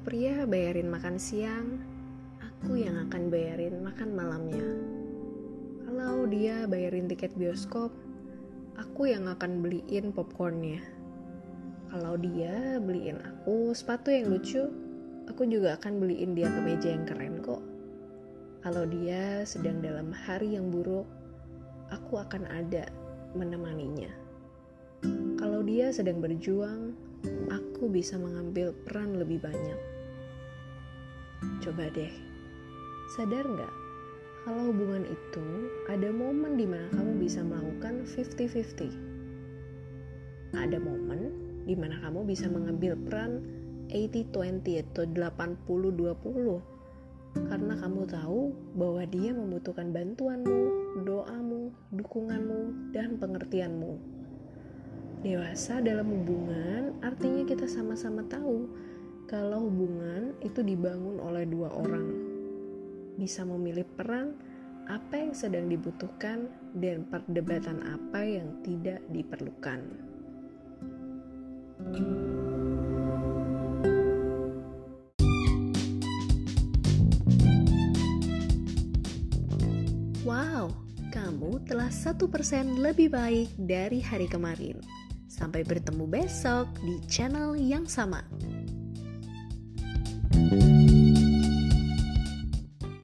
pria bayarin makan siang, aku yang akan bayarin makan malamnya. Kalau dia bayarin tiket bioskop, aku yang akan beliin popcornnya. Kalau dia beliin aku sepatu yang lucu, aku juga akan beliin dia kemeja yang keren kok. Kalau dia sedang dalam hari yang buruk, aku akan ada menemaninya. Kalau dia sedang berjuang, aku bisa mengambil peran lebih banyak. Coba deh, sadar nggak kalau hubungan itu ada momen di mana kamu bisa melakukan 50-50. Ada momen di mana kamu bisa mengambil peran 80-20 atau 80-20 karena kamu tahu bahwa dia membutuhkan bantuanmu, doamu, dukunganmu, dan pengertianmu. Dewasa dalam hubungan artinya kita sama-sama tahu kalau hubungan itu dibangun oleh dua orang. Bisa memilih peran apa yang sedang dibutuhkan dan perdebatan apa yang tidak diperlukan. Wow, kamu telah satu persen lebih baik dari hari kemarin. Sampai bertemu besok di channel yang sama.